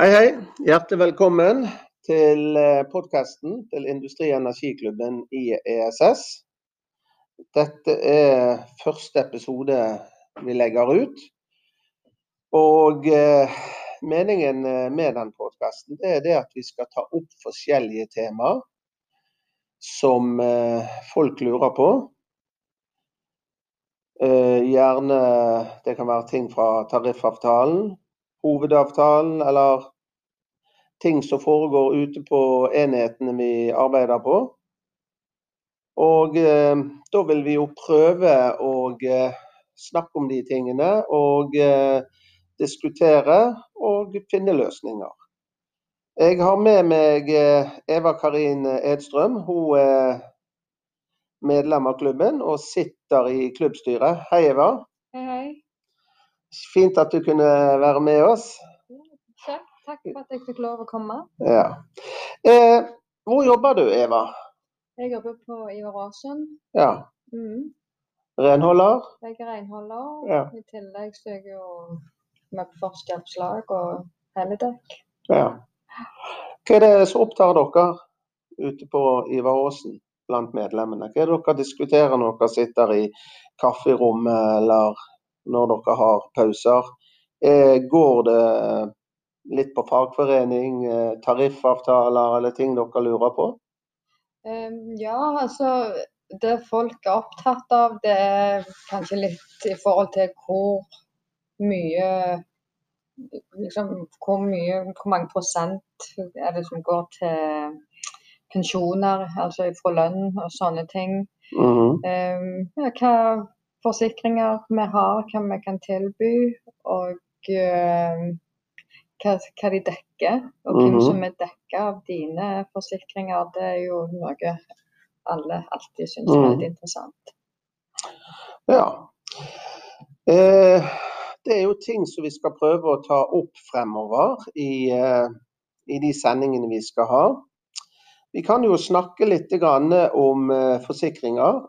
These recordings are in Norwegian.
Hei, hei. Hjertelig velkommen til podkasten til Industri- og Energiklubben i ESS. Dette er første episode vi legger ut. Og eh, meningen med den podkasten er det at vi skal ta opp forskjellige temaer som eh, folk lurer på. Eh, gjerne det kan være ting fra tariffavtalen, hovedavtalen eller ting som foregår ute på enhetene vi arbeider på. Og eh, da vil vi jo prøve å eh, snakke om de tingene og eh, diskutere og finne løsninger. Jeg har med meg eh, Eva Karin Edstrøm. Hun er medlem av klubben og sitter i klubbstyret. Hei, Eva. Hei, hei. Fint at du kunne være med oss. Takk, Takk for at jeg fikk lov å komme. Ja. Eh, hvor jobber du, Eva? Jeg jobber på Ivar Aasen. Ja. Mm. Renholder? Jeg er renholder. Ja. I tillegg så er jeg jo med på førstehjelpslag og helledekk. Ja. Hva er det som opptar dere ute på Ivar Aasen blant medlemmene? Hva er det dere diskuterer når dere sitter i kafferommet eller når dere har pauser? Eh, går det litt på fagforening, eh, tariffavtaler eller ting dere lurer på? Ja, altså det folk er opptatt av, det er kanskje litt i forhold til hvor mye liksom, hvor mye, hvor mange prosent er det som går til pensjoner, altså fra lønn og sånne ting. Mhm. Um, ja, hva forsikringer vi har, hva vi kan tilby, og uh, hva, hva de dekker. Og hvem Mhm. som er dekka av dine forsikringer, det er jo noe alle alltid syns er veldig litt interessant. Ja. Eh, det er jo ting som vi skal prøve å ta opp fremover i, eh, i de sendingene vi skal ha. Vi kan jo snakke litt grann om eh, forsikringer.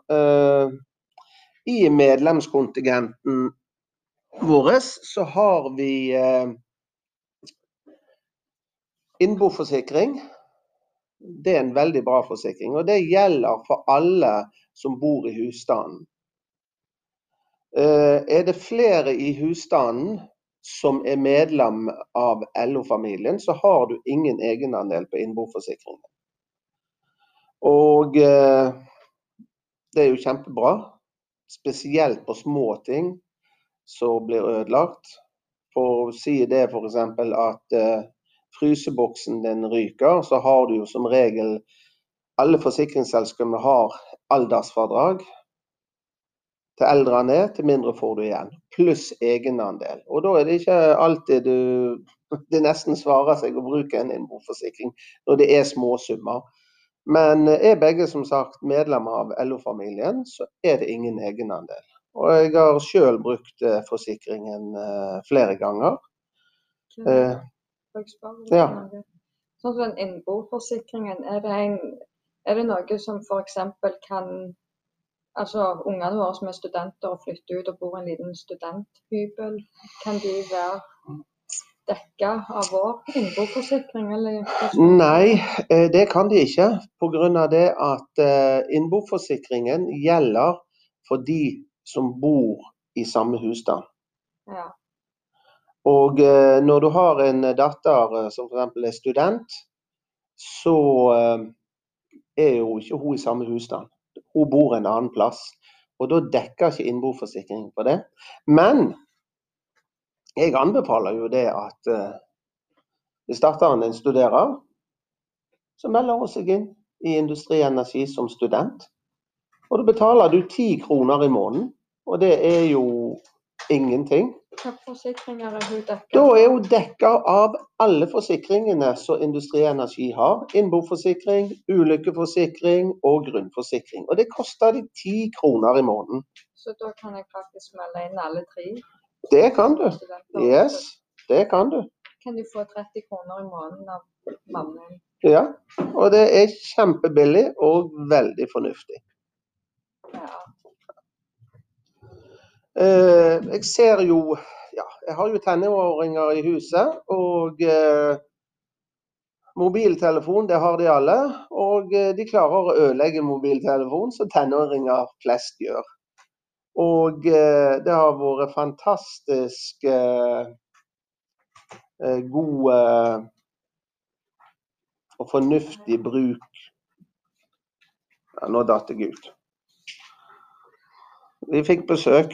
I medlemskontingenten vår så har vi eh, innboforsikring. Det er en veldig bra forsikring, og det gjelder for alle som bor i husstanden. Eh, Er det flere i husstanden som er medlem av LO-familien, så har du ingen egenandel på innboforsikringen. Og eh, det er jo kjempebra. Spesielt på små ting som blir ødelagt. For å si det f.eks. at eh, fryseboksen din ryker, så har du jo som regel Alle forsikringsselskapene har aldersfradrag. Til eldre han er, til mindre får du igjen. Pluss egenandel. Og da er det ikke alltid du Det nesten svarer seg å bruke en innboforsikring når det er småsummer. Men er begge som sagt medlemmer av LO-familien, så er det ingen egenandel. Og jeg har sjøl brukt eh, forsikringen eh, flere ganger. Eh, ja. Sånn som innboforsikringen, er det, en, er det noe som f.eks. kan Altså ungene våre som er studenter og flytter ut og bor i en liten studenthybel, kan de være dekka av vår innboforsikring, eller? Nei, eh, det kan de ikke. Pga. det at eh, innboforsikringen gjelder for de som bor i samme husstand. Ja. Og eh, når du har en datter som f.eks. er student, så er jo ikke hun i samme husstand. Hun bor en annen plass. Og da dekker ikke innboforsikringen på det. Men jeg anbefaler jo det at eh, hvis datteren din studerer, så melder hun seg inn i Industri Energi som student. Og da betaler du ti kroner i måneden, og det er jo ingenting. Hvilke forsikringer er hun dekka Da er hun dekka av alle forsikringene som Industri Energi har. Innboforsikring, ulykkeforsikring og grunnforsikring. Og det koster de ti kroner i måneden. Så da kan jeg faktisk melde inn alle tre? Det kan du. Yes, det kan du. Kan du få 30 kroner i måneden av mannen? Ja. Og det er kjempebillig og veldig fornuftig. Ja. Eh, jeg ser jo ja, jeg har jo tenåringer i huset. Og eh, mobiltelefon, det har de alle. Og eh, de klarer å ødelegge mobiltelefon, som tenåringer flest gjør. Og eh, det har vært fantastisk eh, eh, god og fornuftig bruk. Ja, nå datt jeg ut. Vi fikk besøk.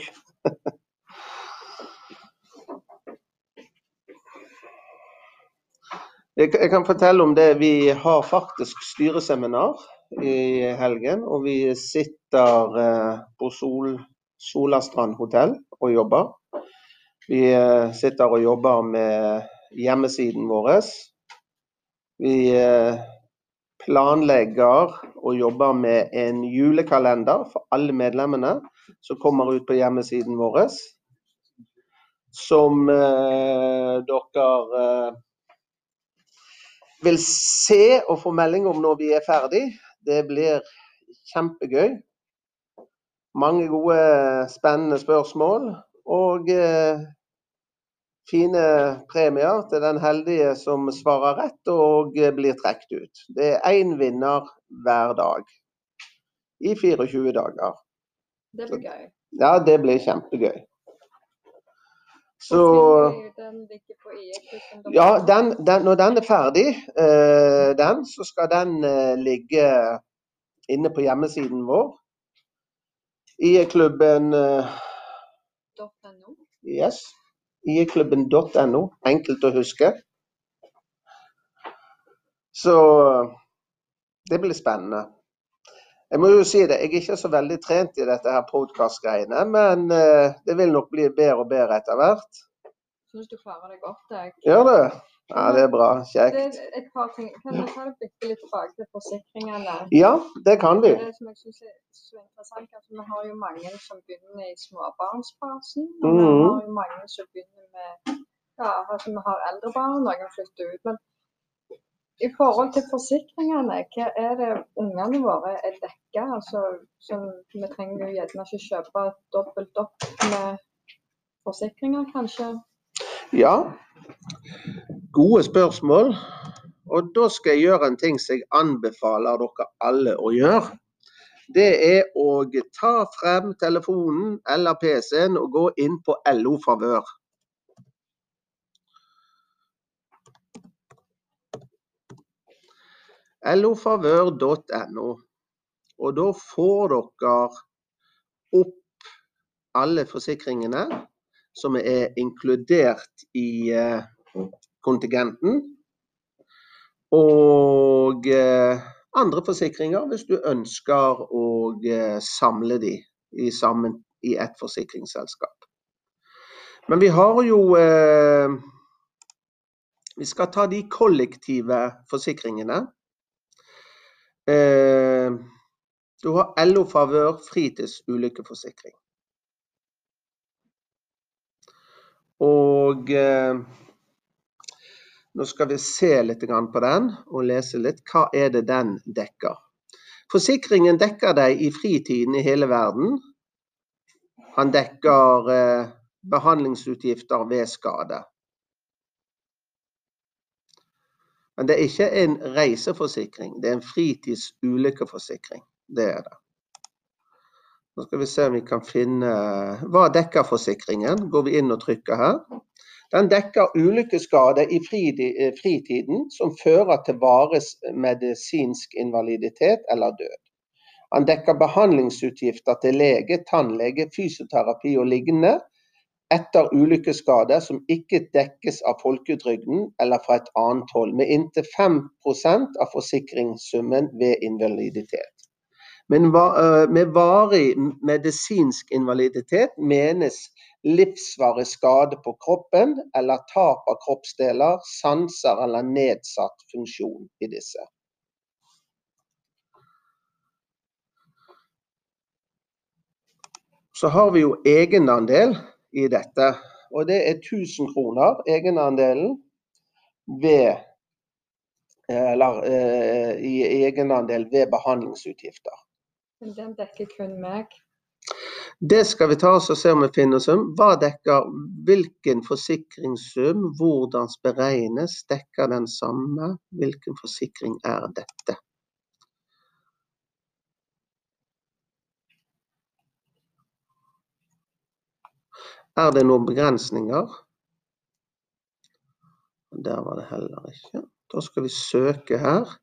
Jeg kan fortelle om det. Vi har faktisk styreseminar i helgen. Og vi sitter på Sol, Solastrand hotell og jobber. Vi eh, sitter og jobber med hjemmesiden vår. Vi eh, planlegger og jobber med en julekalender for alle medlemmene som kommer ut på hjemmesiden vår. Som eh, dere eh, vil se og få melding om når vi er ferdig. Det blir kjempegøy. Mange gode, spennende spørsmål. Og eh, fine premier til den heldige som svarer rett og eh, blir trukket ut. Det er én vinner hver dag i 24 dager. Det blir gøy. Ja, det blir kjempegøy. Så. Ja, den, den, når den er ferdig, eh, den, så skal den eh, ligge inne på hjemmesiden vår. IE-klubben eh, .no. yes, IE-klubben.no. Enkelt å huske. Så det blir spennende. Jeg må jo si det, jeg er ikke så veldig trent i dette her podkast-greiene, men eh, det vil nok bli bedre og bedre etter hvert. Syns du klarer deg godt, jeg. Gjør det? Ja, det er bra. Det Kjekt. er et par ting. Kan vi ta det bitte litt tilbake til forsikringene? Ja, det kan vi. Det som jeg synes er så interessant, at Vi har jo mange som begynner i småbarnsfasen. Og vi Mhm. har jo mange som begynner med ja, altså Vi har eldre barn, noen flytter ut. Men i forhold til forsikringene, hva er det ungene våre er dekka? Altså, vi trenger jo gjerne ikke kjøpe dobbelt opp med forsikringer, kanskje. Ja, gode spørsmål. Og da skal jeg gjøre en ting som jeg anbefaler dere alle å gjøre. Det er å ta frem telefonen eller PC-en og gå inn på LO Favør. lofavør.no. Og da får dere opp alle forsikringene som er inkludert i eh, kontingenten. Og eh, andre forsikringer hvis du ønsker å eh, samle de sammen i ett forsikringsselskap. Men vi har jo eh, Vi skal ta de kollektive forsikringene. Du har LO Favør fritidsulykkeforsikring. Og nå skal vi se litt på den og lese litt. Hva er det den dekker? Forsikringen dekker deg i fritiden i hele verden. Han dekker eh, behandlingsutgifter ved skade. Men det er ikke en reiseforsikring, det er en fritidsulykkeforsikring. Det er det. Nå skal vi se om vi kan finne Hva dekker forsikringen? Går vi inn og trykker her. Den dekker ulykkeskader i eh, fritiden som fører til varig medisinsk invaliditet eller død. Han dekker behandlingsutgifter til lege, tannlege, fysioterapi og lignende etter ulykkeskader som ikke dekkes av folketrygden eller fra et annet hold, med inntil 5% av forsikringssummen ved invaliditet. Men øh, med varig medisinsk invaliditet menes livsvarig skade på kroppen eller tap av kroppsdeler, sanser eller nedsatt funksjon i disse. Så har vi jo egenandel i dette, og det er 1000 kroner egenandelen ved eller eh, i egenandel ved behandlingsutgifter. Men den dekker kun meg. Det skal vi ta oss og se om vi finner sum. Hva dekker hvilken forsikringssum? Hvordan beregnes? Dekker den samme? Hvilken forsikring er dette? Er det noen begrensninger? Der var det heller ikke. Da skal vi søke her.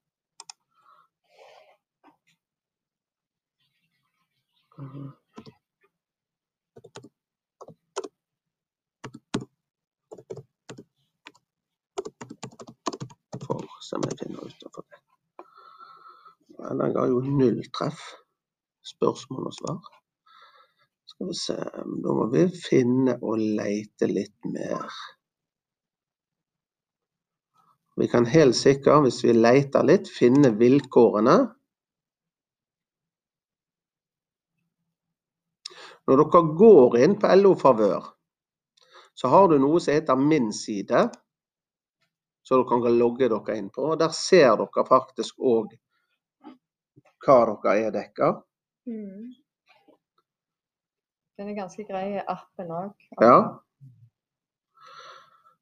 Finner ut det. Ga jo null treff. Spørsmål og svar. Skal vi se, da må vi finne og leite litt mer. Vi kan helt sikkert, hvis vi leter litt, finne vilkårene. Når dere går inn på LO Favør, så har du noe som heter Min side, så dere kan logge dere inn på. og Der ser dere faktisk òg hva dere er dekka. Mm. Den er ganske grei, appen òg. Ja.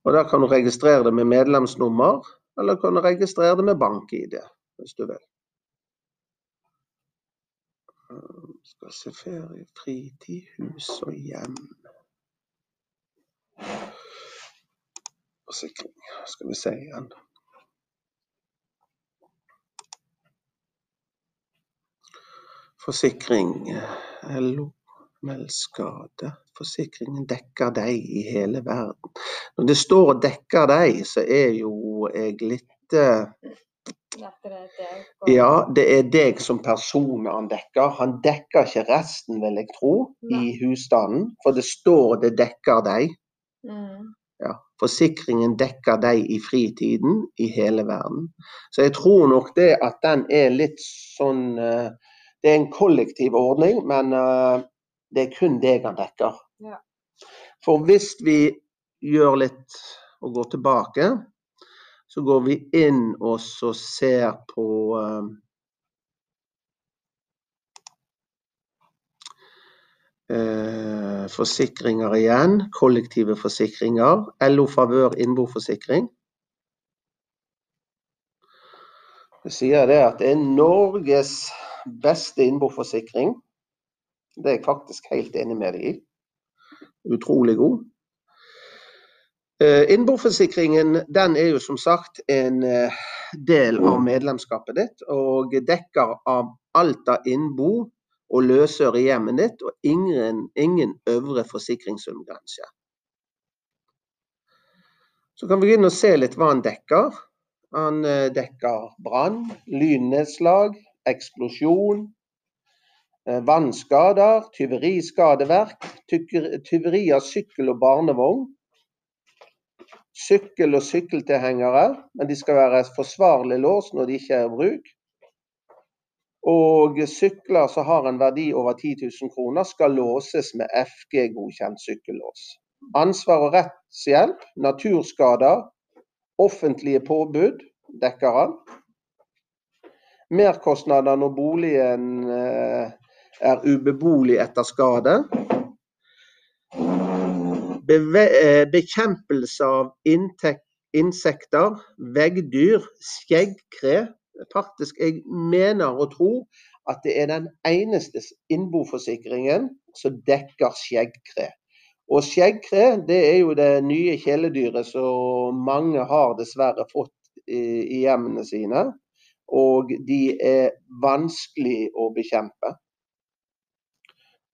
Og der kan du registrere det med medlemsnummer, eller kan du registrere det med bank-ID, hvis du vil. Eh, Skal se ferie, fritid, hus og hjem. Forsikring, skal vi se igjen. Forsikring, eh, LO, meld skade. Forsikringen dekker deg i hele verden. Når det står 'dekker deg', så er jo jeg litt Ja, det er deg som person han dekker. Han dekker ikke resten, vil jeg tro, i husstanden. For det står 'det dekker deg'. Mm. Ja. Forsikringen dekker deg i fritiden i hele verden. Så jeg tror nok det at den er litt sånn eh, Det er en kollektiv ordning, men eh, det er kun deg han dekker. For hvis vi gjør litt og går tilbake, så går vi inn og så ser på eh, forsikringer igjen. Kollektive forsikringer. LO Favør innboforsikring. Det sier det at det er Norges beste innboforsikring. Det er jeg faktisk helt enig med deg i. Utrolig god. Eh, Innboforsikringen den er jo som sagt en eh, del av medlemskapet ditt, og dekker av alt av innbo og løsøre i hjemmet ditt, og ingen, ingen øvre forsikringssumgrense. Så kan vi begynne å se litt hva han dekker. Han eh, dekker brann, lynnedslag, eksplosjon, vannskader, tyveriskadeverk, skadeverk, tyveri av sykkel og barnevogn, sykkel og sykkeltilhengere, men de skal være forsvarlig låst når de ikke er i bruk. Og sykler som har en verdi over 10 000 kroner skal låses med FG-godkjent sykkellås. Ansvar og rettshjelp, naturskader, offentlige påbud dekker han. Merkostnader når boligen eh, er ubeboelig etter skade. Eh, bekjempelse av insekter, veggdyr, skjeggkre. Faktisk, jeg mener å tro at det er den eneste innboforsikringen som dekker skjeggkre. Og skjeggkre det er jo det nye kjæledyret som mange har dessverre fått i hjemmene sine. Og de er vanskelig å bekjempe.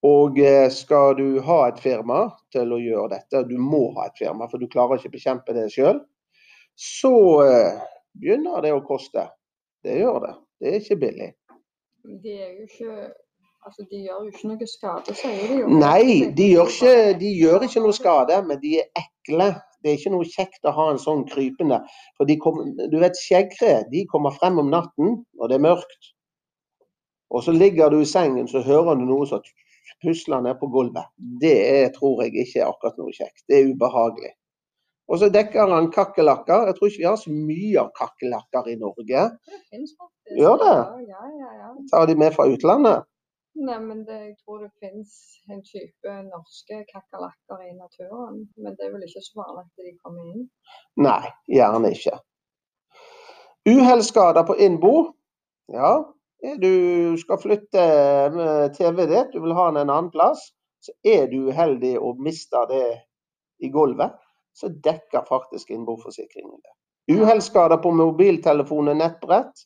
Og eh, skal du ha et firma til å gjøre dette, du må ha et firma, for du klarer ikke å bekjempe det sjøl, så eh, begynner det å koste. Det gjør det. Det er ikke billig. De er jo ikke Altså, de gjør jo ikke noe skade, sier de jo. Nei, de gjør ikke, de gjør ikke noe skade, men de er ekle. Det er ikke noe kjekt å ha en sånn krypende. For de kommer, du vet, skjeggkre de kommer frem om natten når det er mørkt. Og så ligger du i sengen, så hører du noe som pusler ned på gulvet. Det er, tror jeg ikke er akkurat noe kjekt. Det er ubehagelig. Og så dekker han kakerlakker. Jeg tror ikke vi har så mye av kakerlakker i Norge. Det finnes faktisk. Gjør det? Ja, ja, ja. Tar de med fra utlandet? Nei, men det, jeg tror det finnes en type norske kakerlakker i naturen. Men det er vel ikke så vanlig at de kommer inn? Nei, gjerne ikke. Uhellsskader på innbo. Ja, du skal flytte TV-et ditt, du vil ha den en annen plass. Så er du uheldig og mister det i gulvet, så dekker faktisk innboforsikringen det. Uhellsskader på mobiltelefon og nettbrett.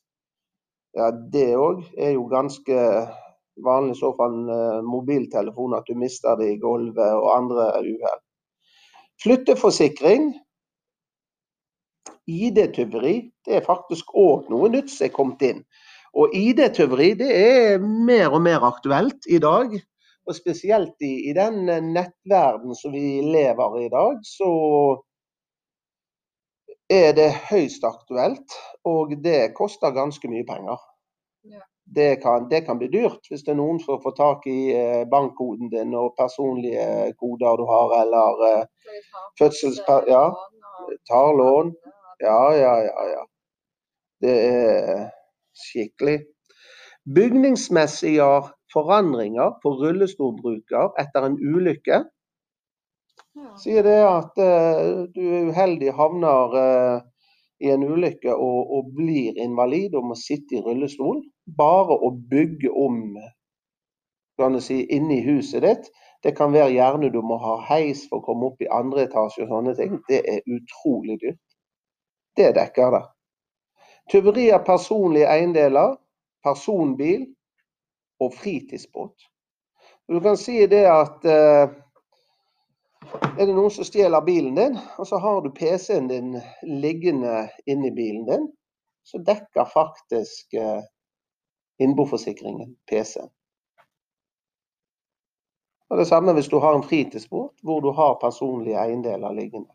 Ja, det òg er jo ganske vanlig i så fall uh, mobiltelefon, at du mister det i gulvet og andre uhell. Flytteforsikring. ID-tyveri det er faktisk òg noe nytt som er kommet inn. Og ID-tyveri det er mer og mer aktuelt i dag. Og spesielt i, i den nettverden som vi lever i i dag, så er det høyst aktuelt. Og det koster ganske mye penger. Ja det kan, det kan, bli dyrt hvis det er noen som får tak i eh, bankkoden din og personlige koder du har, eller eh, fødsels... Ja, tar lån. Ja, ja, ja, ja. Det er skikkelig. Bygningsmessige forandringer for rullestolbruker etter en ulykke. Sier det at uh, du er uheldig havner uh, i en ulykke og, og, blir invalid og må sitte i rullestol, bare å bygge om kan si, inni huset ditt, det kan være gjerne du må ha heis for å komme opp i andre etasje og sånne ting, det er utrolig dyrt. Det dekker det. Tyveri av personlige eiendeler, personbil og fritidsbåt. Du kan si det at uh, er det noen som stjeler bilen din, og så har du PC-en din liggende inni bilen din, så dekker faktisk eh, innboforsikringen PC-en. Og Det samme hvis du har en fritidsbåt hvor du har personlige eiendeler liggende.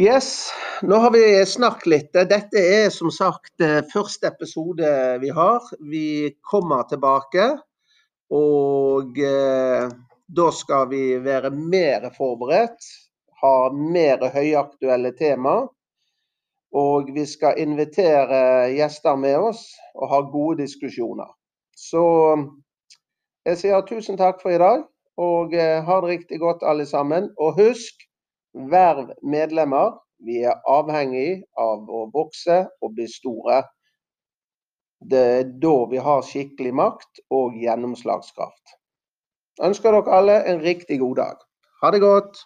Yes, nå har vi snakket litt. Dette er som sagt eh, første episode vi har. Vi kommer tilbake. Og eh, da skal vi være mer forberedt, ha mer høyaktuelle tema. Og vi skal invitere gjester med oss og ha gode diskusjoner. Så jeg sier tusen takk for i dag, og eh, ha det riktig godt alle sammen. Og husk, verv medlemmer. Vi er avhengig av å vokse og bli store. Det er da vi har skikkelig makt og gjennomslagskraft. Ønsker dere alle en riktig god dag. Ha det godt.